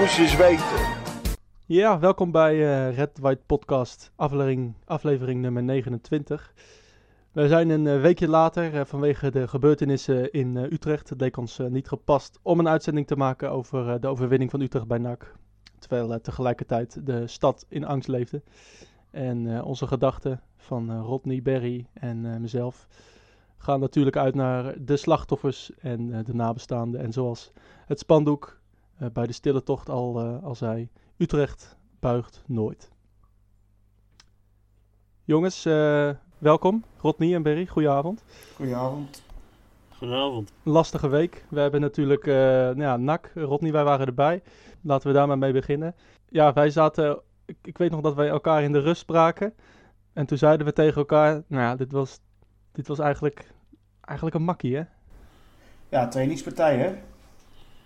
moest je eens weten. Ja, welkom bij uh, Red White Podcast, aflevering, aflevering nummer 29. We zijn een uh, weekje later uh, vanwege de gebeurtenissen in Utrecht. Het leek ons niet gepast om een uitzending te maken over de overwinning van Utrecht bij NAC. Terwijl tegelijkertijd de stad in angst leefde. En onze gedachten van Rodney, Berry en mezelf gaan natuurlijk uit naar de slachtoffers en de nabestaanden. En zoals het spandoek bij de stille tocht al, al zei, Utrecht buigt nooit. Jongens, uh, welkom. Rodney en Berry, goedenavond. Goedenavond. Goedenavond. Lastige week. We hebben natuurlijk uh, nou ja, NAC, Rodney, wij waren erbij. Laten we daar maar mee beginnen. Ja, wij zaten, ik, ik, weet nog dat wij elkaar in de rust spraken. En toen zeiden we tegen elkaar, nou ja, dit was, dit was eigenlijk, eigenlijk een makkie, hè? Ja, trainingspartij, hè?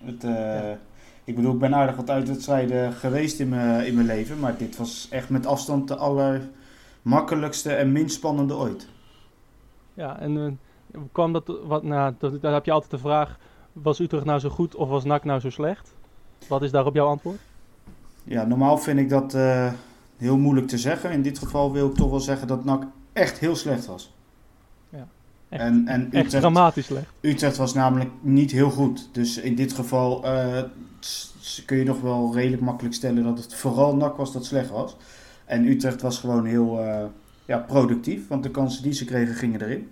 Het, uh, ja. Ik bedoel, ik ben aardig wat uitwedstrijden geweest in mijn, in mijn leven. Maar dit was echt met afstand de allermakkelijkste en minst spannende ooit. Ja, en uh, kwam dat, wat, nou, dat, daar heb je altijd de vraag, was Utrecht nou zo goed of was NAC nou zo slecht? Wat is daarop jouw antwoord? Ja, normaal vind ik dat uh, heel moeilijk te zeggen. In dit geval wil ik toch wel zeggen dat NAC echt heel slecht was. Echt, en, en Utrecht, echt dramatisch slecht. Utrecht was namelijk niet heel goed. Dus in dit geval uh, kun je nog wel redelijk makkelijk stellen dat het vooral NAC was dat slecht was. En Utrecht was gewoon heel uh, ja, productief, want de kansen die ze kregen gingen erin.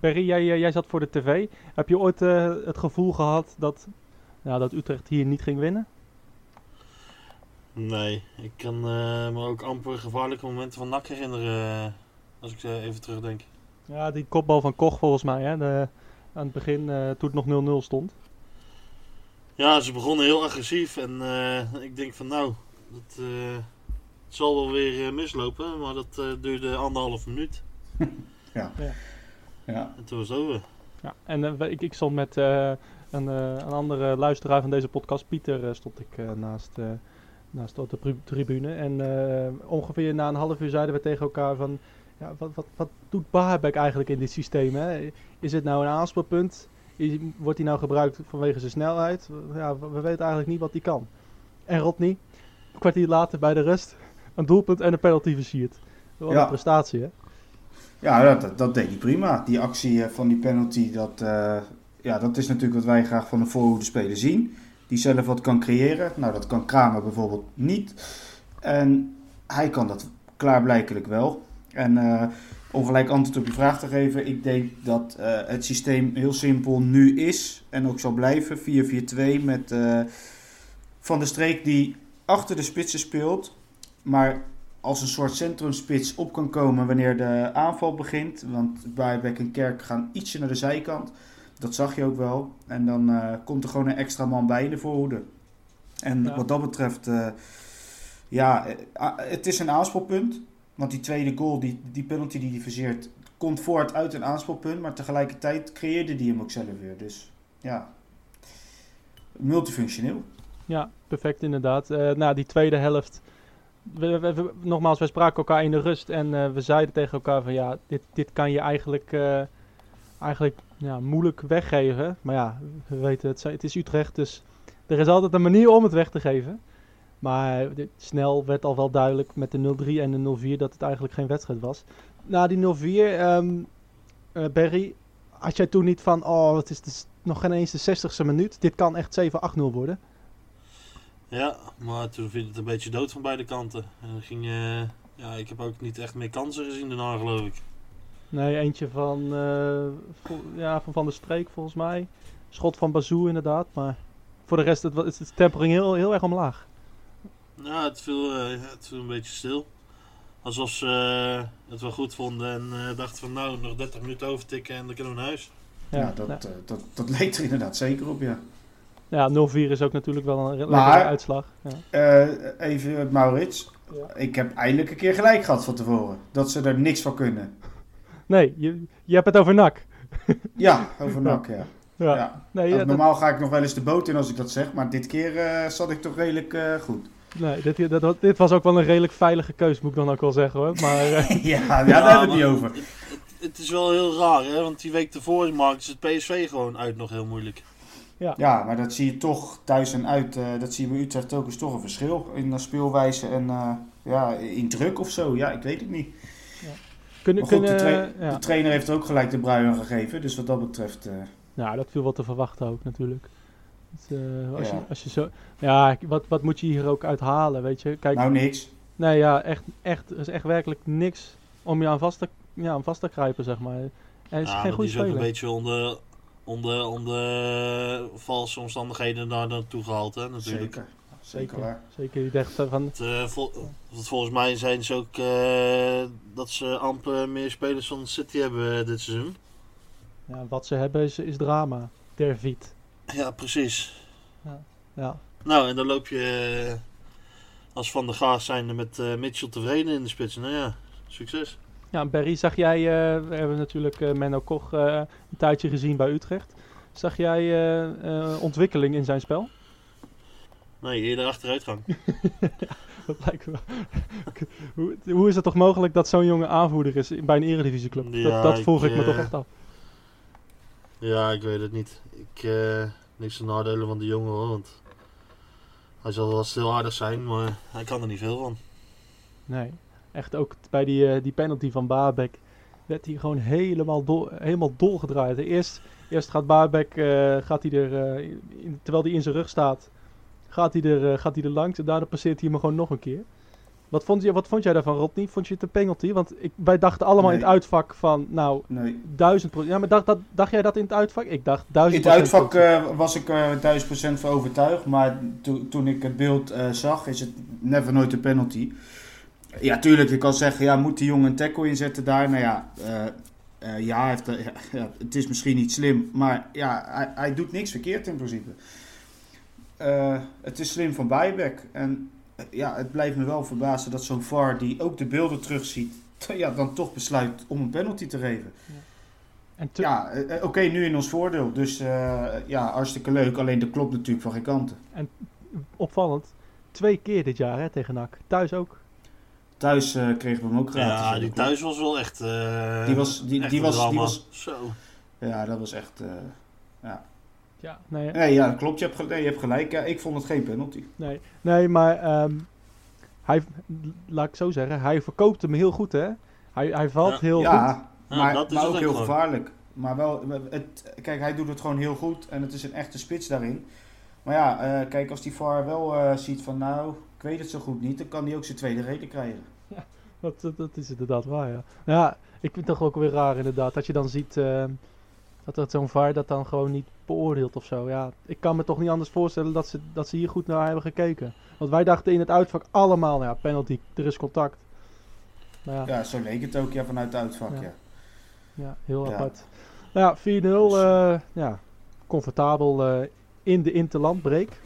Perry, jij, eh, jij zat voor de tv. Heb je ooit uh, het gevoel gehad dat, ja, dat Utrecht hier niet ging winnen? Nee, ik kan uh, me ook amper gevaarlijke momenten van NAC herinneren, als ik even terugdenk. Ja, die kopbal van Koch volgens mij, hè, de, aan het begin toen het nog 0-0 stond. Ja, ze begonnen heel agressief en uh, ik denk van nou, dat uh, het zal wel weer uh, mislopen, maar dat duurde anderhalf minuut. ja. ja. ja. En toen was het over. Ja, en ik, ik stond met een, een andere luisteraar van deze podcast, Pieter, stond ik naast, naast op de tribune. En ongeveer na een half uur zeiden we tegen elkaar van, ja, wat, wat, wat doet Baarbek eigenlijk in dit systeem? Hè? Is het nou een aanspeelpunt? wordt hij nou gebruikt vanwege zijn snelheid? Ja, we, weten eigenlijk niet wat hij kan. En Rodney, een kwartier later bij de rust, een doelpunt en een penalty versierd. Wat ja. een prestatie, hè? Ja, dat, dat deed hij prima. Die actie eh, van die penalty, dat, uh, ja, dat is natuurlijk wat wij graag van een voorhoede speler zien. Die zelf wat kan creëren. Nou, dat kan Kramer bijvoorbeeld niet. En hij kan dat klaarblijkelijk wel. En uh, om gelijk antwoord op je vraag te geven, ik denk dat uh, het systeem heel simpel nu is en ook zal blijven. 4-4-2 met uh, Van der Streek die achter de spitsen speelt, maar als een soort centrumspits op kan komen wanneer de aanval begint. Want Bijbeck en Kerk gaan ietsje naar de zijkant. Dat zag je ook wel. En dan uh, komt er gewoon een extra man bij in de voorhoede. En ja. wat dat betreft, ja, het is een aanspelpunt. Want die tweede goal, die, die penalty die hij verzeert, komt voort uit een aanspelpunt. Maar tegelijkertijd creëerde hij hem ook zelf weer. Dus ja, multifunctioneel. Ja, perfect inderdaad. Uh, nou, die tweede helft. We, we, nogmaals, we spraken elkaar in de rust en uh, we zeiden tegen elkaar van ja, dit, dit kan je eigenlijk, uh, eigenlijk ja, moeilijk weggeven. Maar ja, we weten het, het is Utrecht, dus er is altijd een manier om het weg te geven. Maar snel werd al wel duidelijk met de 0-3 en de 0-4 dat het eigenlijk geen wedstrijd was. Na die 0-4, um, uh, Berry, had jij toen niet van, oh, het is dus nog geen eens de 60ste minuut. Dit kan echt 7-8-0 worden. Ja, maar toen viel het een beetje dood van beide kanten. En dan ging, uh, ja, ik heb ook niet echt meer kansen gezien daarna, geloof ik. Nee, eentje van, uh, ja, van Van der Streek volgens mij. Schot van Bazou inderdaad, maar voor de rest het, is de tempering heel, heel erg omlaag. Nou, het viel, uh, het viel een beetje stil. Alsof ze uh, het wel goed vonden en uh, dachten van nou, nog 30 minuten overtikken en dan kunnen we naar huis. Ja, ja dat, ja. dat, dat leek er inderdaad zeker op, ja. Ja, 0-4 is ook natuurlijk wel een maar, uitslag. Ja. even Maurits, ik heb eindelijk een keer gelijk gehad van tevoren. Dat ze er niks van kunnen. Nee, je, je hebt het over NAC. ja, over NAC, ja. ja. Nee, nou, normaal ga ik nog wel eens de boot in als ik dat zeg, maar dit keer zat ik toch redelijk goed. Nee, dit, dat, dit was ook wel een redelijk veilige keus, moet ik dan ook wel zeggen hoor. Maar, uh... ja, ja, daar hebben we het niet over. Het, het, is wel heel raar, hè? want die week ervoor maakte ze het PSV gewoon uit nog heel moeilijk. Ja. ja, maar dat zie je toch thuis en uit. eh, dat zie je bij Utrecht ook. is toch een verschil in de speelwijze en eh, ja, in druk of zo. Ja, ik weet het niet. Kunnen, Maar goed, de, kunnen, tra- ja. de trainer heeft ook gelijk de brui aan gegeven. Dus wat dat betreft... eh, Nou, dat viel wat te verwachten ook natuurlijk. Het, eh, als, Ja. je, als je zo... Ja, wat, wat moet je hier ook uithalen, weet je? Kijk, nou, niks. nee ja, echt, echt, er is echt werkelijk niks om je aan vast te, ja, aan vast te grijpen, zeg maar. En hij is Ja, geen goede die is ook speler. een beetje onder, onder, onder valse omstandigheden daar naartoe gehaald, hè, natuurlijk. Zeker. Zeker waar. Zeker, die dacht van... Het, eh, vol- volgens mij zijn ze ook eh, dat ze amper meer spelers van City hebben eh, dit seizoen. Ja, wat ze hebben is, is drama. Der Viet. Ja, precies. Ja. Nou, en dan loop je eh, als Van der Gaas zijnde met eh, Mitchell tevreden in de spits. Nou ja, succes. Ja, Barry, zag jij, eh, we hebben natuurlijk eh, Menno Koch een tijdje gezien bij Utrecht. Zag jij ontwikkeling in zijn spel? Nee, eerder achteruitgang. Dat lijkt me. hoe, hoe is het toch mogelijk dat zo'n jonge aanvoerder is bij een eredivisieclub? Ja, dat dat ik, vroeg ik, me toch echt af. Ja, ik weet het niet. Ik, eh niks te nadelen van die jongen hoor, want hij zal wel stil aardig zijn, maar hij kan er niet veel van. Nee, echt ook bij die, eh, die penalty van Baabek werd hij gewoon helemaal, dol, helemaal dolgedraaid. Eerst, eerst gaat Baabek, eh, gaat hij er, terwijl hij in zijn rug staat, gaat hij er, gaat hij er langs en daarna passeert hij hem gewoon nog een keer. Wat vond, je, wat vond jij daarvan, Rodney? Vond je het een penalty? Want ik, wij dachten allemaal in het uitvak van, nou, Nee. duizend procent. Ja, maar dacht, dat, dacht jij dat in het uitvak? Ik dacht In duizend het procent. uitvak eh, was ik er duizend procent van overtuigd. Maar to- toen ik het beeld eh, zag, is het never nooit een penalty. Ja, tuurlijk, je kan zeggen, ja, moet die jongen een tackle inzetten daar? Nou ja, ja, heeft, ja, het is misschien niet slim. Maar ja, hij, hij doet niks verkeerd in principe. Het is slim van Bijbek. En ja, het blijft me wel verbazen dat zo'n VAR die ook de beelden terugziet... Ja, dan toch besluit om een penalty te geven. En te- Ja, eh, eh, oké, nu in ons voordeel. Dus eh, ja, hartstikke leuk. Alleen dat klopt natuurlijk van geen kanten. opvallend, twee keer dit jaar hè, tegen NAC. Thuis ook. Thuis eh, kregen we hem ook gratis. Ja, die thuis was wel echt. eh, Die was- die- echt die een was- die was- Zo. Ja, dat was echt... eh, Ja, nee, ja, klopt. Je hebt, nee, je hebt gelijk. Ja, ik vond het geen penalty. Nee, nee maar ehm, hij, laat ik zo zeggen, hij verkoopt hem heel goed, hè? Hij, hij valt Ja. heel goed. ja, maar, dat is maar ook heel gewoon. gevaarlijk. Maar wel, het, kijk, hij doet het gewoon heel goed. En het is een echte spits daarin. Maar ja, eh, kijk, als die VAR wel eh, ziet van... Nou, ik weet het zo goed niet. Dan kan hij ook zijn tweede reden krijgen. Dat, dat, dat is inderdaad waar, ja. Ja, ik vind het toch ook weer raar inderdaad, dat je dan ziet ehm, dat, dat zo'n VAR dat dan gewoon niet beoordeelt of zo. Ja, ik kan me toch niet anders voorstellen dat ze, dat ze hier goed naar hebben gekeken. Want wij dachten in het uitvak allemaal, nou ja, penalty, er is contact. Maar ja, Ja, zo leek het ook ja, vanuit het uitvak. Ja. Ja. Ja, heel apart. Nou ja, 4-0. eh, ja, comfortabel eh, in de interlandbreek.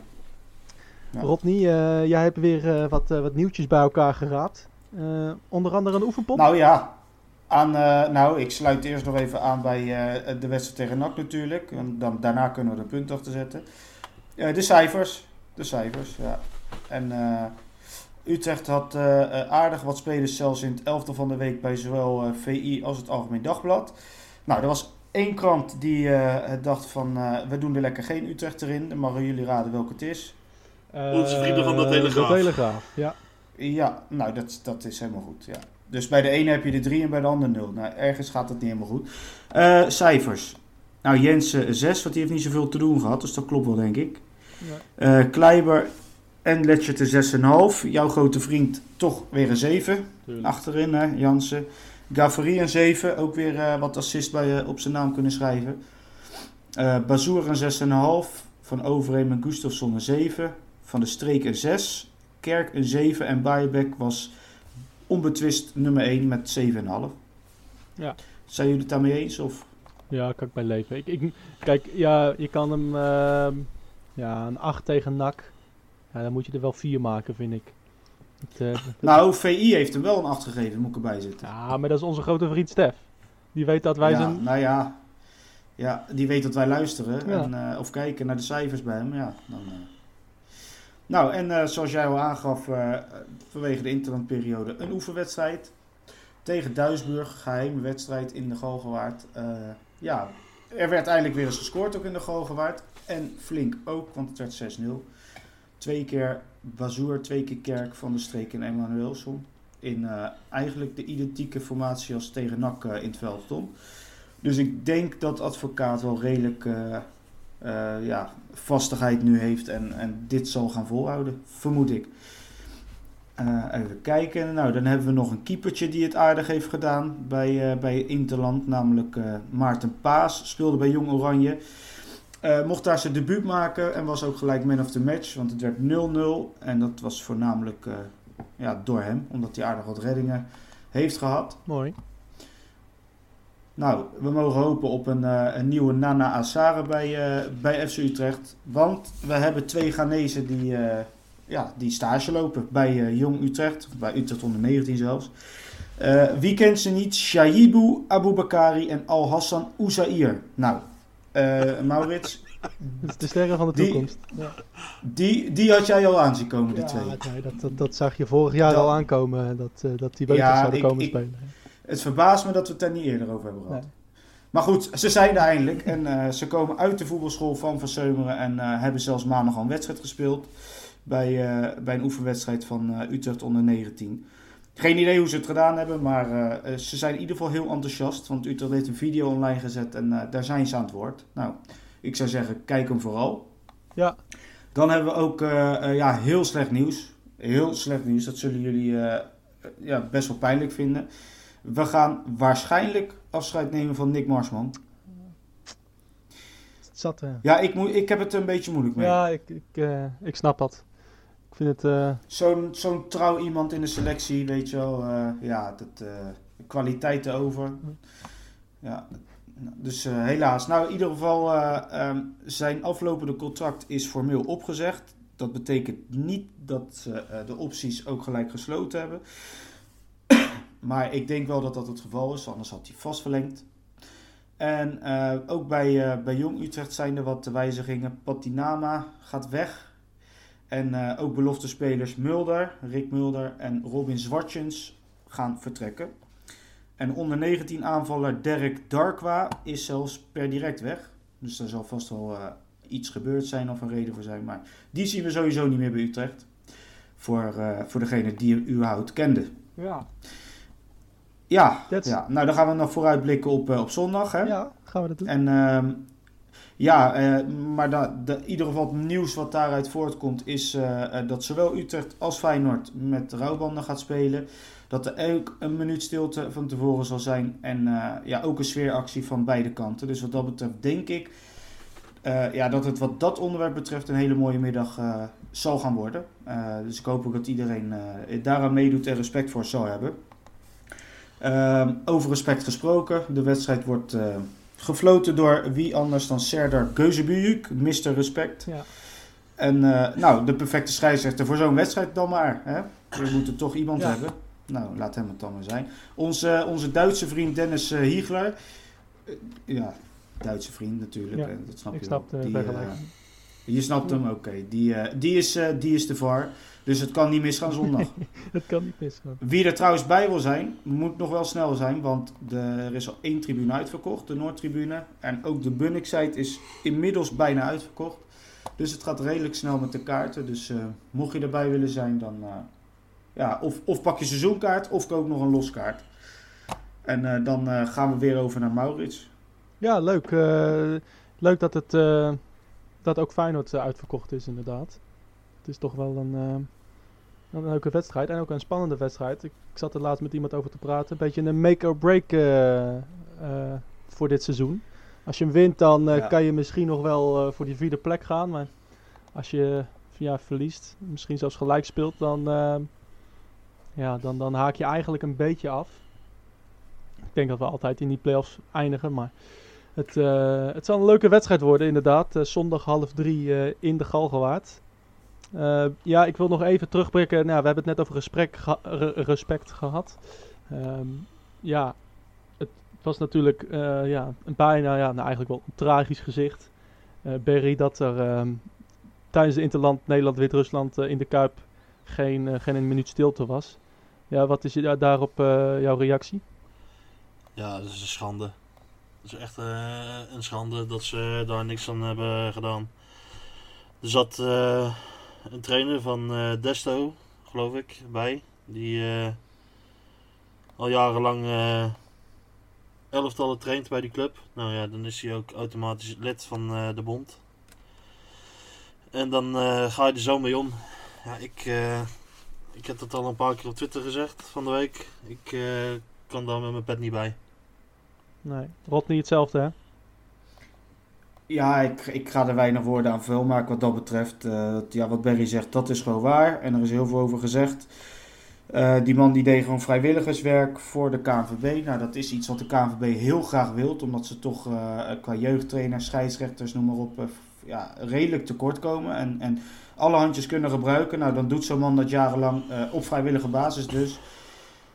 Rodney, eh, jij hebt weer eh, wat, eh, wat nieuwtjes bij elkaar geraapt. Eh, onder andere een oefenpot. Nou ja, aan, eh, nou, ik sluit eerst nog even aan bij eh, de wedstrijd tegen NAC natuurlijk. En dan, daarna kunnen we er een punt achter zetten. Eh, de cijfers. De cijfers, ja. En eh, Utrecht had aardig wat spelers zelfs in het elfde van de week bij zowel eh, VI als het Algemeen Dagblad. Nou, er was één krant die eh, dacht van, eh, we doen er lekker geen Utrecht erin. Dan mogen jullie raden welke het is. Eh, Onze vrienden van de Telegraaf. De Telegraaf, ja. Ja, nou, dat, dat is helemaal goed. Ja. Dus bij de ene heb je de 3 en bij de ander 0. Nou, ergens gaat het niet helemaal goed. Eh, cijfers. Nou, Jensen 6, want die heeft niet zoveel te doen gehad. Dus dat klopt wel, denk ik. ja. Eh Kleiber en Letchert een 6,5. Jouw grote vriend toch weer een 7. Tuurlijk. Achterin, hè, Jansen. Gavarie een 7. Ook weer eh, wat assist bij, op zijn naam kunnen schrijven. Eh Bazoer een 6,5. Van Overheem en Gustafsson een 7. Van de Streek een 6. Kerk een 7. En Bayerbeck was onbetwist nummer 1 met 7,5. Ja. Zijn jullie het daarmee eens? Of? Ja, kan ik bij leven. Ik, ik, kijk, ja, je kan hem... ehm, ja, een 8 tegen NAC. Ja, dan moet je er wel 4 maken, vind ik. Het, eh, Nou, VI heeft hem wel een 8 gegeven, moet ik erbij zitten. ja, maar dat is onze grote vriend Stef. Die weet dat wij ja, zijn... Nou ja, ja, die weet dat wij luisteren Ja. en, eh, of kijken naar de cijfers bij hem. Ja, dan, eh. Nou, en eh, zoals jij al aangaf, eh, vanwege de interlandperiode, een oefenwedstrijd tegen Duisburg. Geheime wedstrijd in de Galgenwaard. Eh, ja, er werd eindelijk weer eens gescoord ook in de Galgenwaard. En flink ook, want het werd 6-0. Twee keer Bazoer, twee keer Kerk van de Streek en Emanuelson. In eigenlijk de identieke formatie als tegen NAC in het veld. Dus ik denk dat advocaat wel redelijk ja, vastigheid nu heeft en, en dit zal gaan volhouden, vermoed ik. Eh, even kijken. Nou, dan hebben we nog een keepertje die het aardig heeft gedaan bij, eh, bij Interland. Namelijk eh, Maarten Paas. Speelde bij Jong Oranje. Eh, mocht daar zijn debuut maken en was ook gelijk man of the match. Want het werd 0-0. En dat was voornamelijk eh, ja, door hem. Omdat hij aardig wat reddingen heeft gehad. Mooi. Nou, we mogen hopen op een, eh, een nieuwe Nana Assare bij, eh, bij FC Utrecht. Want we hebben twee Ghanese die, eh, ja, die stage lopen bij Jong Utrecht. Bij Utrecht onder 19 zelfs. Wie kent ze niet? Shaibu Aboubakari en Al-Hassan Oezair. Nou, Maurits, Dat is de sterren van de Die- toekomst. Ja, die, die had jij al aanzien komen, die Ja, twee. nee, dat, dat, dat zag je vorig jaar Dat- al aankomen, dat, dat die beter Ja, zouden ik- komen ik- spelen. Het verbaast me dat we het daar niet eerder over hebben gehad. Nee. Maar goed, ze zijn er eindelijk. En eh, ze komen uit de voetbalschool van Van Seumeren. En eh, hebben zelfs maandag al een wedstrijd gespeeld. Bij, eh, bij een oefenwedstrijd van Utrecht onder 19. Geen idee hoe ze het gedaan hebben. Maar ze zijn in ieder geval heel enthousiast. Want Utrecht heeft een video online gezet. En daar zijn ze aan het woord. Nou, ik zou zeggen, kijk hem vooral. Ja. Dan hebben we ook ja, heel slecht nieuws. Heel slecht nieuws. Dat zullen jullie ja, best wel pijnlijk vinden. We gaan waarschijnlijk afscheid nemen van Nick Marsman. Zat, eh. Ja, ik, moet, ik heb het een beetje moeilijk mee. Ja, ik, ik, eh, ik snap dat. Ik vind het... eh, Zo'n zo'n trouw iemand in de selectie, weet je wel. ja, dat, kwaliteiten over. Ja, dus helaas. Nou, in ieder geval, eh, ehm, zijn aflopende contract is formeel opgezegd. Dat betekent niet dat ze de opties ook gelijk gesloten hebben. Maar ik denk wel dat dat het geval is, anders had hij vast verlengd. En eh, ook bij, eh, bij Jong Utrecht zijn er wat wijzigingen. Patinama gaat weg. En eh, ook belofte spelers Mulder, Rick Mulder en Robin Zwartjens gaan vertrekken. En onder 19 aanvaller Derek Darkwa is zelfs per direct weg. Dus daar zal vast wel iets gebeurd zijn of een reden voor zijn. Maar die zien we sowieso niet meer bij Utrecht. Voor, voor degene die u überhaupt kende. ja. Ja, That's- ja, nou dan gaan we nog vooruitblikken op, eh, op zondag. Hè? ja, gaan we dat doen? En ehm, ja, eh, maar da, de, in ieder geval het nieuws wat daaruit voortkomt is eh, dat zowel Utrecht als Feyenoord met rouwbanden gaat spelen. Dat er ook een minuut stilte van tevoren zal zijn. En ja, ook een sfeeractie van beide kanten. Dus wat dat betreft denk ik ja, dat het wat dat onderwerp betreft een hele mooie middag zal gaan worden. Dus ik hoop ook dat iedereen daaraan meedoet en respect voor zal hebben. Ehm, over respect gesproken. De wedstrijd wordt eh, gefloten door wie anders dan Serdar Geuzebuyuk, Mr. Respect. Ja. En eh, nou, de perfecte scheidsrechter voor zo'n wedstrijd dan maar. Hè? We moeten toch iemand Ja. hebben. Nou, laat hem het dan maar zijn. Onze, onze Duitse vriend Dennis eh, Hiegler. Eh, ja, Duitse vriend natuurlijk. Ja, eh, dat snap ik je snap wel. de Die, eh. Je snapt hem, oké. Die, eh, die, is, eh, die is de VAR. Dus het kan niet misgaan zondag. Dat kan niet misgaan. Wie er trouwens bij wil zijn, moet nog wel snel zijn. Want de, er is al één tribune uitverkocht, de Noordtribune. En ook de Bunnik-site is inmiddels bijna uitverkocht. Dus het gaat redelijk snel met de kaarten. Dus eh, mocht je erbij willen zijn, dan ja, of, of pak je seizoenkaart of koop nog een loskaart. En dan gaan we weer over naar Maurits. Ja, leuk. leuk dat het dat ook Feyenoord eh, uitverkocht is, inderdaad. Het is toch wel een, eh, een leuke wedstrijd en ook een spannende wedstrijd. Ik, ik zat er laatst met iemand over te praten. Een beetje een make-or-break eh, eh, voor dit seizoen. Als je hem wint, dan Ja. kan je misschien nog wel voor die vierde plek gaan. Maar als je ja, verliest, misschien zelfs gelijk speelt, dan, ja, dan, dan haak je eigenlijk een beetje af. Ik denk dat we altijd in die play-offs eindigen, maar het, eh, het zal een leuke wedstrijd worden, inderdaad. Eh, zondag half drie eh, in de Galgenwaard. Ja, ik wil nog even terugblikken. Nou, we hebben het net over re- respect gehad. Ehm, ja, het was natuurlijk ja, een bijna, ja, nou eigenlijk wel een tragisch gezicht. Berry dat er ehm, tijdens de Interland Nederland-Wit-Rusland in de Kuip geen, geen een minuut stilte was. Ja, wat is daarop jouw reactie? Ja, dat is een schande. Het is echt eh, een schande dat ze daar niks aan hebben gedaan. Er zat eh, een trainer van eh, Desto, geloof ik, bij. Die al jarenlang elftallen traint bij die club. Nou ja, dan is hij ook automatisch lid van de bond. En dan ga je er zo mee om. Ja, ik, ik heb dat al een paar keer op Twitter gezegd van de week. Ik kan daar met mijn pet niet bij. Nee, Rodney hetzelfde hè? Ja, ik, ik ga er weinig woorden aan vuil maken wat dat betreft. Eh, ja, wat Barry zegt, dat is gewoon waar. En er is heel veel over gezegd. Eh, die man die deed gewoon vrijwilligerswerk voor de KNVB. Nou, dat is iets wat de KNVB heel graag wil. Omdat ze toch eh, qua jeugdtrainers, scheidsrechters, noem maar op, ja, redelijk tekort komen. En, en alle handjes kunnen gebruiken. Nou, dan doet zo'n man dat jarenlang op vrijwillige basis dus.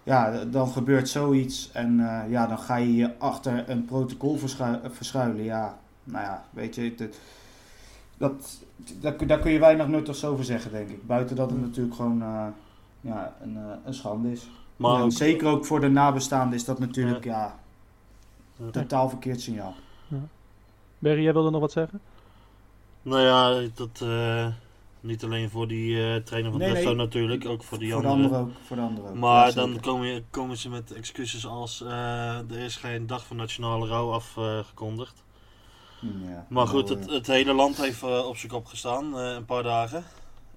Ja, dan gebeurt zoiets. En eh, ja, dan ga je je achter een protocol verschu- verschuilen. Ja, nou ja, weet je, het- dat, daar, kun- daar kun je weinig nuttigs over zeggen, denk ik. Buiten dat het natuurlijk gewoon eh, ja, een, eh, een schande is. Maar ook, zeker ook voor de nabestaanden is dat natuurlijk ja. Ja. totaal verkeerd signaal. Berry, jij wilde nog wat zeggen? nou ja, dat eh, niet alleen voor die eh, trainer van Nee, Desto nee. natuurlijk, ook voor die voor de anderen ook. Voor de anderen ook. Maar Ja, dan komen, je- komen ze met excuses als eh, er is geen dag van nationale rouw afgekondigd. Ja, maar goed, het, het hele land heeft eh, op zijn kop gestaan, eh, een paar dagen.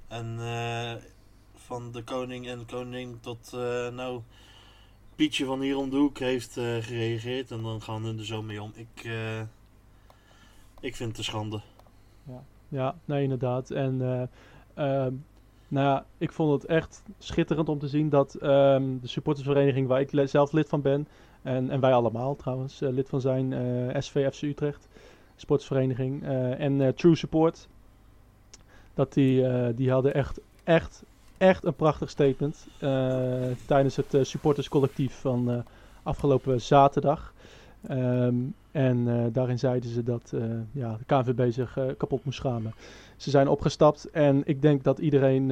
En eh, van de koning en koningin tot eh, nou Pietje van hier om de hoek heeft eh, gereageerd. En dan gaan we er zo mee om. Ik, eh, ik vind het een schande. Ja, nee, inderdaad. En eh, ehm, nou ja, ik vond het echt schitterend om te zien dat ehm, de supportersvereniging waar ik zelf lid van ben, en, en wij allemaal trouwens eh, lid van zijn, eh SVFC Utrecht, sportsvereniging, en True Support, dat die, die hadden echt, echt, echt een prachtig statement tijdens het supporterscollectief van afgelopen zaterdag. Ehm, en eh, daarin zeiden ze dat eh, ja, de KNVB zich eh, kapot moest schamen. Ze zijn opgestapt en ik denk dat iedereen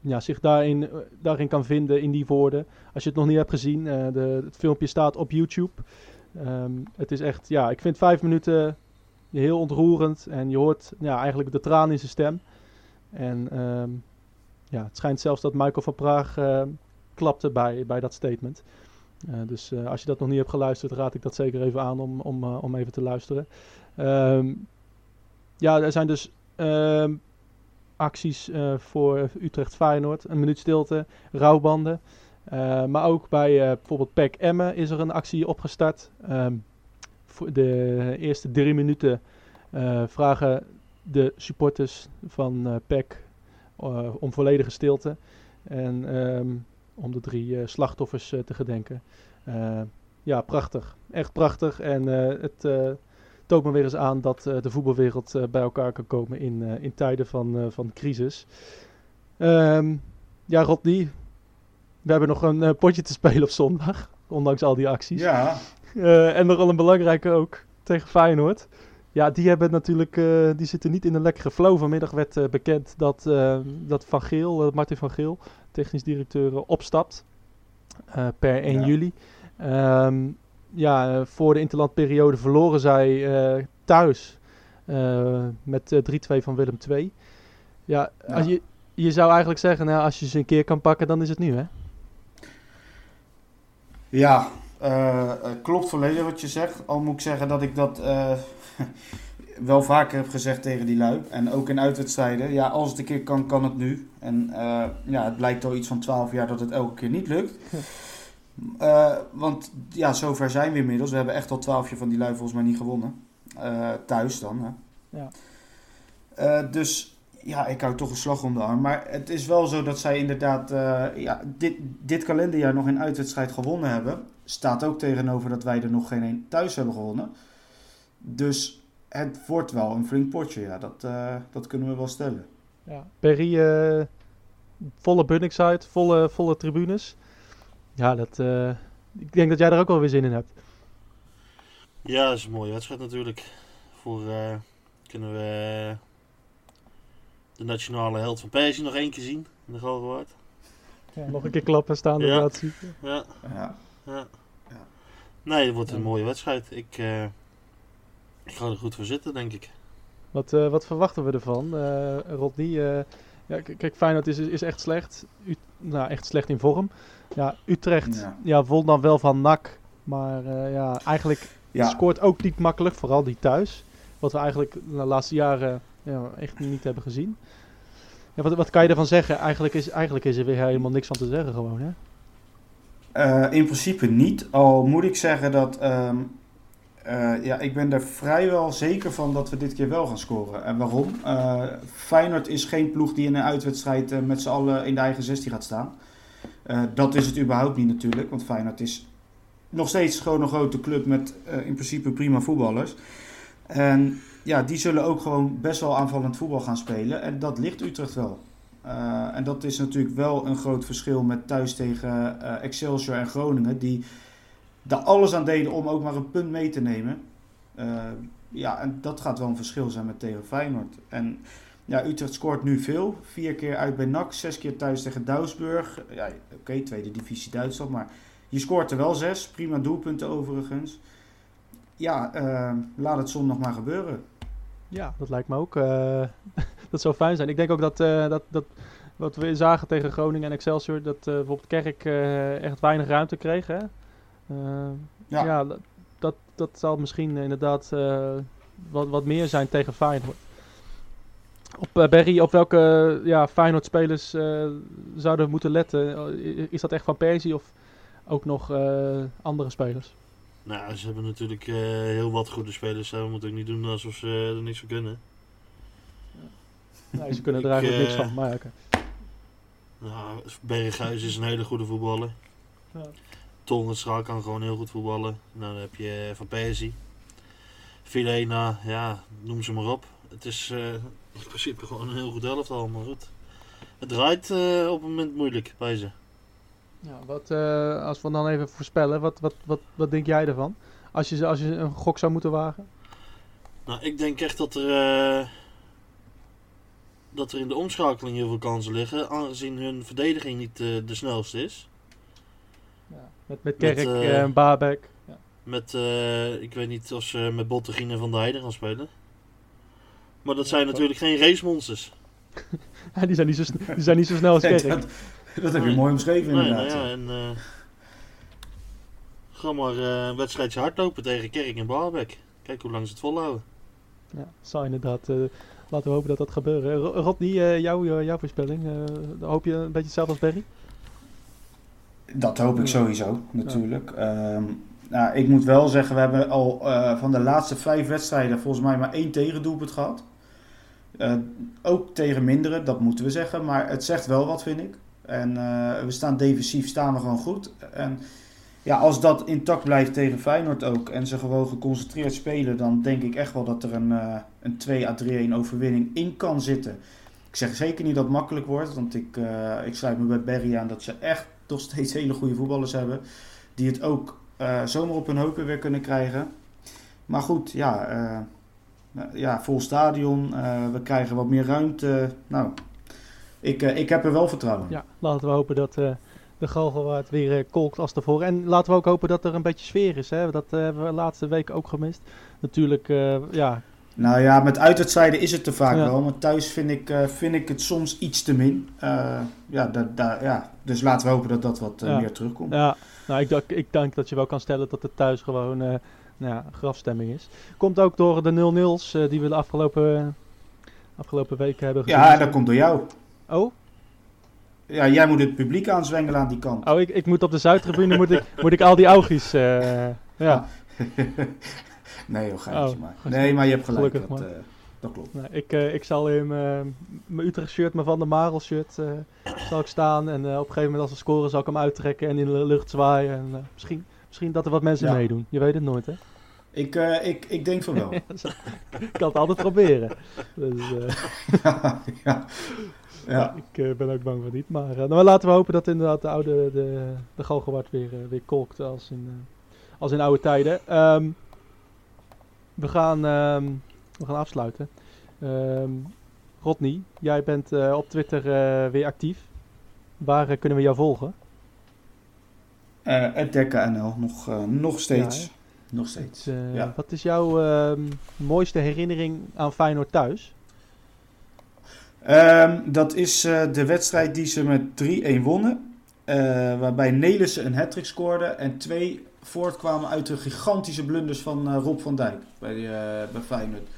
ja, zich daarin, daarin kan vinden in die woorden. Als je het nog niet hebt gezien, de, het filmpje staat op YouTube. Ehm, het is echt, ja, ik vind vijf minuten heel ontroerend en je hoort ja, eigenlijk de tranen in zijn stem. En ehm, ja, het schijnt zelfs dat Michael van Praag klapte bij, bij dat statement. Eh, dus eh, als je dat nog niet hebt geluisterd, raad ik dat zeker even aan om, om, eh, om even te luisteren. Ehm, ja, er zijn dus ehm, acties voor Utrecht Feyenoord, een minuut stilte, rouwbanden. Maar ook bij bijvoorbeeld PEC Emmen is er een actie opgestart. Ehm, voor de eerste drie minuten vragen de supporters van PEC om volledige stilte. En ehm, om de drie eh, slachtoffers eh, te gedenken. Eh, ja, prachtig. Echt prachtig. En het toont me weer eens aan dat de voetbalwereld bij elkaar kan komen in, in tijden van, van crisis. Ehm, ja, Rodney. We hebben nog een potje te spelen op zondag. Ondanks al die acties. Ja, en nogal een belangrijke ook tegen Feyenoord. Ja, die hebben natuurlijk, die zitten niet in een lekkere flow. Vanmiddag werd bekend dat, dat Van Geel, Martin van Geel, technisch directeur, eh, opstapt. eh, per 1 Ja. juli. Ehm, ja, eh, voor de interlandperiode verloren zij thuis met eh, 3-2 van Willem II. Ja, Ja. Als je, je zou eigenlijk zeggen, nou, als je ze een keer kan pakken, dan is het nu, hè? ja klopt volledig wat je zegt. Al moet ik zeggen dat ik dat wel vaker heb gezegd tegen die lui. En ook in uitwedstrijden. Ja, als het een keer kan, kan het nu. En eh, ja, het blijkt al iets van 12 jaar dat het elke keer niet lukt. Eh, want ja, zover zijn we inmiddels. We hebben echt al 12 jaar van die lui volgens mij niet gewonnen. Eh, thuis dan. Hè. Ja. Dus ja, ik hou toch een slag om de arm. Maar het is wel zo dat zij inderdaad ja, dit, dit kalenderjaar nog een uitwedstrijd gewonnen hebben. Staat ook tegenover dat wij er nog geen één thuis hebben gewonnen. Dus het wordt wel een flink potje. Ja, dat, eh, dat kunnen we wel stellen. Ja. Perry, eh, volle Bunningside, volle, volle tribunes. Ja, dat, eh, ik denk dat jij daar ook wel weer zin in hebt. Ja, dat is een mooie wedstrijd natuurlijk. Voor eh, kunnen we de nationale held van Persie nog één keer zien in de Galgenwaard. Nog een keer klappen, staande Ja. Ja, Ja. ja. Ja. Nee, het wordt een Ja. mooie wedstrijd. Ik, eh, ik ga er goed voor zitten, denk ik. Wat, eh, wat verwachten we ervan? Eh Rodney, eh, ja, kijk, Feyenoord is, is echt slecht. U, nou, echt slecht in vorm. Ja, Utrecht ja. Ja. won dan wel van NAC. Maar eh, ja, eigenlijk Ja, scoort ook niet makkelijk. Vooral die thuis. Wat we eigenlijk de laatste jaren ja, echt niet hebben gezien. Ja, wat, wat kan je ervan zeggen? Eigenlijk is, eigenlijk is er weer helemaal niks van te zeggen gewoon, hè? Eh, in principe niet. Al moet ik zeggen dat. ehm, eh, ja, ik ben er vrijwel zeker van dat we dit keer wel gaan scoren. En waarom? Eh, Feyenoord is geen ploeg die in een uitwedstrijd eh, met z'n allen in de eigen 16 gaat staan. Dat is het überhaupt niet natuurlijk. Want Feyenoord is nog steeds gewoon een grote club met in principe prima voetballers. En ja, die zullen ook gewoon best wel aanvallend voetbal gaan spelen. En dat ligt Utrecht wel. Uh, en dat is natuurlijk wel een groot verschil met thuis tegen uh, Excelsior en Groningen, die daar alles aan deden om ook maar een punt mee te nemen. Uh, ja, en dat gaat wel een verschil zijn met tegen Feyenoord. En ja, Utrecht scoort nu veel. Vier keer uit bij NAC, zes keer thuis tegen Duisburg. Ja, oké, tweede divisie Duitsland, maar je scoort er wel zes. Prima doelpunten overigens. Ja, uh, laat het zondag maar gebeuren. Ja, dat lijkt me ook. Uh, dat zou fijn zijn. Ik denk ook dat, dat, dat wat we zagen tegen Groningen en Excelsior, dat bijvoorbeeld Kerk echt weinig ruimte kreeg. Hè? Ja, ja dat, dat, zal misschien inderdaad wat, wat meer zijn tegen Feyenoord. Op Berry, op welke ja, Feyenoord-spelers zouden moeten letten? Is dat echt Van Persie of ook nog andere spelers? Nou, ze hebben natuurlijk heel wat goede spelers. We moeten ook niet doen alsof ze er niks van kunnen. Nee, ze kunnen er eigenlijk niks van, oké. Nou, Berghuis is een hele goede voetballer. Ja. Tongenstraal kan gewoon heel goed voetballen. Nou, dan heb je Van Persie. Filena, ja, noem ze maar op. Het is uh, in principe gewoon een heel goed elftal, maar goed. Het draait uh, op het moment moeilijk bij ze. Ja, wat, uh, als we dan even voorspellen, wat, wat, wat, wat denk jij ervan? Als je, als je een gok zou moeten wagen? Nou, ik denk echt dat er, dat er in de omschakeling heel veel kansen liggen, aangezien hun verdediging niet de snelste is. Ja, met, met Kerk met, en Babek. Ja. Met, ik weet niet of ze met Bottegien en Van der Heijden gaan spelen. Maar dat zijn natuurlijk geen racemonsters. ja, die, zijn niet zo, die zijn niet zo snel als Kerk. dat, dat heb je nee. mooi omschreven nee, inderdaad. Nou ja, en, uh, ga maar uh, een wedstrijdje hardlopen tegen Kerk en Barbek. Kijk hoe lang ze het volhouden. Ja, zou inderdaad. Uh, laten we hopen dat dat gebeurt. Rodney, jou, jouw voorspelling. hoop je een beetje hetzelfde als Berry? Dat hoop ik sowieso, natuurlijk. Ja. Um, nou, ik moet wel zeggen, we hebben al van de laatste vijf wedstrijden volgens mij maar één tegendoelpunt gehad. ook tegen mindere, dat moeten we zeggen. Maar het zegt wel wat, vind ik. En uh, we staan defensief staan we gewoon goed. En ja, als dat intact blijft tegen Feyenoord ook en ze gewoon geconcentreerd spelen, dan denk ik echt wel dat er een, uh, een 2 à 3-1 overwinning in kan zitten. Ik zeg zeker niet dat het makkelijk wordt, want ik, uh, ik sluit me bij Berry aan dat ze echt nog steeds hele goede voetballers hebben. Die het ook zomaar op hun heupen weer kunnen krijgen. Maar goed, ja, ja vol stadion. we krijgen wat meer ruimte. Nou, ik, uh, ik heb er wel vertrouwen. Ja, laten we hopen dat uh, de Galgenwaard weer uh, kolkt als tevoren. En laten we ook hopen dat er een beetje sfeer is. Hè? Dat hebben we de laatste weken ook gemist. Natuurlijk, ja... Nou ja, met uitwedstrijden is het te vaak ja. wel. Maar thuis vind ik, vind ik het soms iets te min. ja, da, da, ja, dus laten we hopen dat dat wat ja. meer terugkomt. Ja, nou, ik, ik denk dat je wel kan stellen dat het thuis gewoon nou ja, grafstemming is. Komt ook door de 0-0's die we de afgelopen, afgelopen weken hebben gezien. Ja, dat komt door jou. Oh? Ja, jij moet het publiek aanzwengelen aan die kant. Oh, ik, ik moet op de Zuidtribune moet ik, moet ik al die augjes, uh, ja. nee joh, geintje oh, maar. Nee, maar je hebt gelijk, dat, uh, dat klopt. Ik, uh, ik zal in mijn Utrecht shirt, mijn Van der Marel shirt, zal ik staan. En op een gegeven moment als we scoren zal ik hem uittrekken en in de lucht zwaaien. En misschien, misschien dat er wat mensen ja. meedoen. Je weet het nooit hè. Ik, ik, ik denk van wel. ik kan het altijd proberen. Dus, ja, ja. Ja. Ik ben ook bang voor niet. Maar nou, laten we hopen dat inderdaad de oude de, de Galgenwaard weer, weer kolkt als in, als in oude tijden. Um, we, gaan, um, we gaan afsluiten. Um, Rodney, jij bent op Twitter weer actief. Waar kunnen we jou volgen? Uh, het NL, nog, uh, nog steeds. Ja, nog steeds. Uh, ja. Wat is jouw ehm, mooiste herinnering aan Feyenoord thuis? Um, dat is de wedstrijd die ze met 3-1 wonnen. waarbij Nelissen een hat scoorde en twee voortkwamen uit de gigantische blunders van Rob van Dijk bij, bij Feyenoord.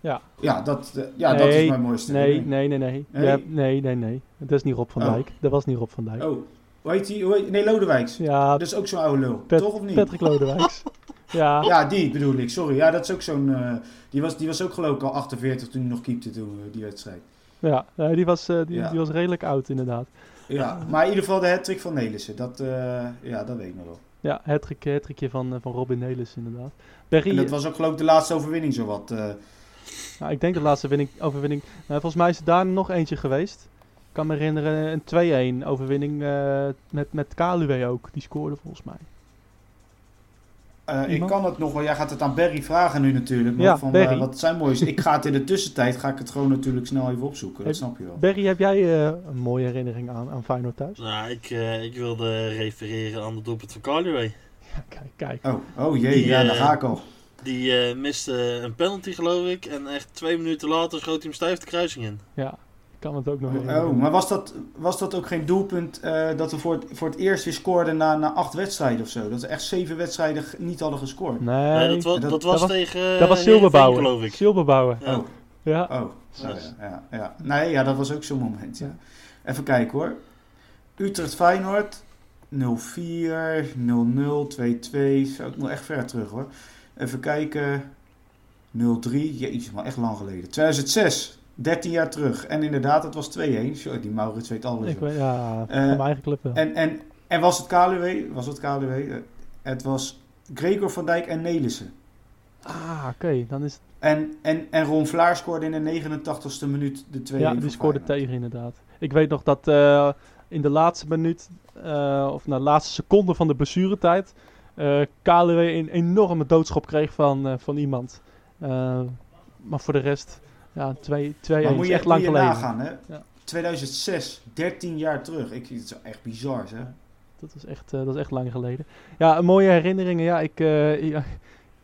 Ja, ja, dat, uh, ja nee, dat is mijn mooiste nee, nee, nee, nee, nee. Hebt, nee, nee, nee. Dat is niet Rob van oh. Dijk. Dat was niet Rob van Dijk. Oh, hoe heet die? Hoe heet, nee, Lodewijks. Ja. Dat is ook zo'n oude lul, Pet, toch of niet? Patrick Lodewijks. ja. Ja, die bedoel ik, sorry. Ja, dat is ook zo'n... Uh, die, was, die was ook geloof ik al 48 toen hij nog keepte toen, uh, die wedstrijd. Ja, nee, die, was, uh, die, ja. die was redelijk oud inderdaad. Ja, maar in ieder geval de hat van Nelissen. Dat, ja, dat weet ik nog wel. Ja, het trickje van, van Robin Nelissen inderdaad. Berry, en dat was ook geloof ik de laatste overwinning zowat... Nou, ik denk de laatste winning, overwinning. Nou, volgens mij is er daar nog eentje geweest. Ik kan me herinneren een 2-1 overwinning uh, met, met Kaluwe ook. Die scoorde volgens mij. Uh, ik kan het nog wel. Jij gaat het aan Barry vragen nu natuurlijk. Maar ja, van, Barry. Uh, wat zijn moois. ik ga het in de tussentijd ga ik het gewoon natuurlijk snel even opzoeken. Dat snap je wel. Barry, heb jij een mooie herinnering aan, aan Feyenoord thuis? Nou, ik, ik wilde refereren aan de doelpunt van Kaluwe. Ja, kijk, kijk. Oh, oh jee, Die, ja, daar ga ik al. Die uh, miste een penalty, geloof ik. En echt twee minuten later schoot hij hem stijf de kruising in. Ja, kan het ook nog Oh, oh maar was dat, was dat ook geen doelpunt uh, dat we voor het, voor het eerst weer scoorden na, na acht wedstrijden of zo? Dat we echt zeven wedstrijden niet hadden gescoord? Nee, nee dat, was, dat, dat, was dat tegen... Dat was Silberbouwer, geloof ik. Silberbouwer. Ja. Oh. Ja. Oh, oh ja, ja, ja. Nee, ja, dat was ook zo'n moment, ja. Even kijken hoor. Utrecht-Feyenoord 0-4, 0-0, 2-2. Zo, ik moet echt ver terug hoor. Even kijken. 03. Jeetje, maar echt lang geleden. 2006. 13 jaar terug. En inderdaad, het was 2-1. Sorry, die Maurits weet alles. Ik weet, ja, van uh, mijn eigen club wel. En, en, en was het KLW? Was het KLW? Uh, het was Gregor van Dijk en Nelissen. Ah, oké. Okay. Dan is het... En, en, en Ron Vlaar scoorde in de 89ste minuut de 2 Ja, die scoorde tegen inderdaad. Ik weet nog dat uh, in de laatste minuut, uh, of na de laatste seconde van de blessuretijd, uh, KLW een enorme doodschop kreeg van, uh, van iemand. Maar voor de rest, ja, 2 2 moet je echt lang geleden. nagaan, hè? Ja. 2006, 13 jaar terug. Ik, het is echt bizar, hè? Dat is echt, dat is echt lang geleden. Ja, mooie herinneringen. Ja, ik... Ja,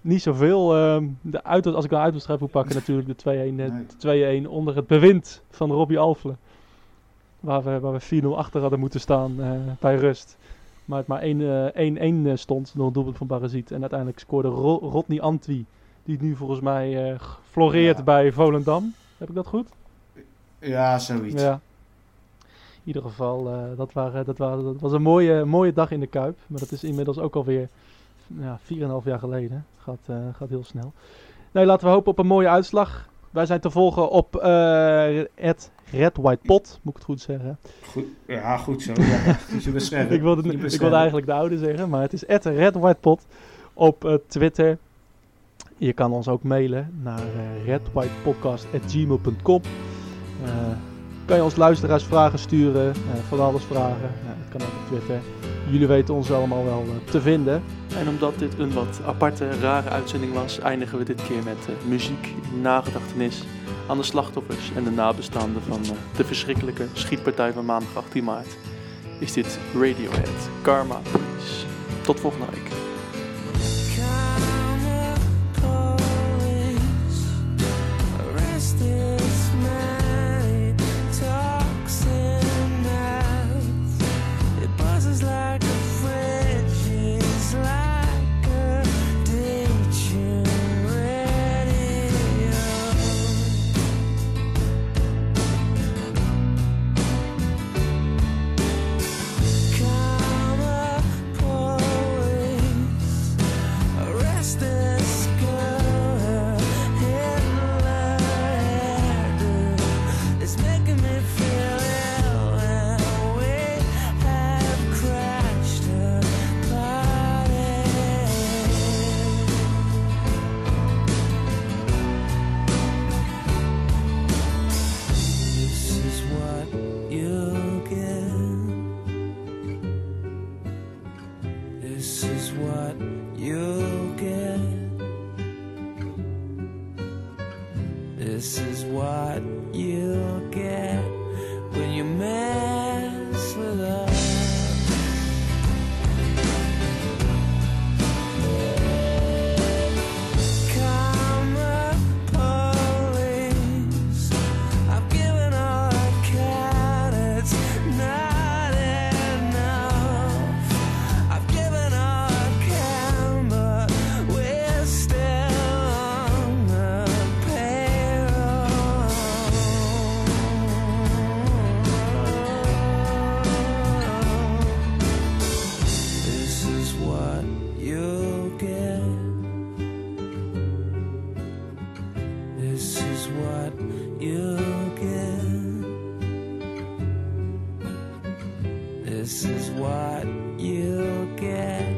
niet zoveel. Uh, de uit, als ik een uitwedstrijd moet pakken, natuurlijk de 2-1 nee. onder het bewind van Robbie Alfle. Waar we, waar we 4-0 achter hadden moeten staan uh, bij rust. Maar het maar 1-1 uh, stond door een doelpunt van Baraziet. En uiteindelijk scoorde Ro Rodney Antwi. Die nu volgens mij uh, floreert ja. bij Volendam. Heb ik dat goed? Ja, zoiets. Ja. In ieder geval, uh, dat, waren, dat, waren, dat was een mooie, mooie dag in de Kuip. Maar dat is inmiddels ook alweer ja, 4,5 jaar geleden. Gaat, uh, gaat heel snel. Nee, laten we hopen op een mooie uitslag. Wij zijn te volgen op het Red White Pot, moet ik het goed zeggen? Goed, ja, goed zo. Ja, ik, wilde, ik wilde eigenlijk de oude zeggen, maar het is het Red White Pot op Twitter. Je kan ons ook mailen naar uh, redwhitepodcast.gmail.com. Uh, kan je ons luisteraars vragen sturen, uh, van alles vragen. Dat kan ook op Twitter. Jullie weten ons allemaal wel te vinden. En omdat dit een wat aparte, rare uitzending was, eindigen we dit keer met muziek, nagedachtenis aan de slachtoffers en de nabestaanden van de verschrikkelijke schietpartij van maandag 18 maart. Is dit Radiohead, Karma Police. Tot volgende week. This is what you get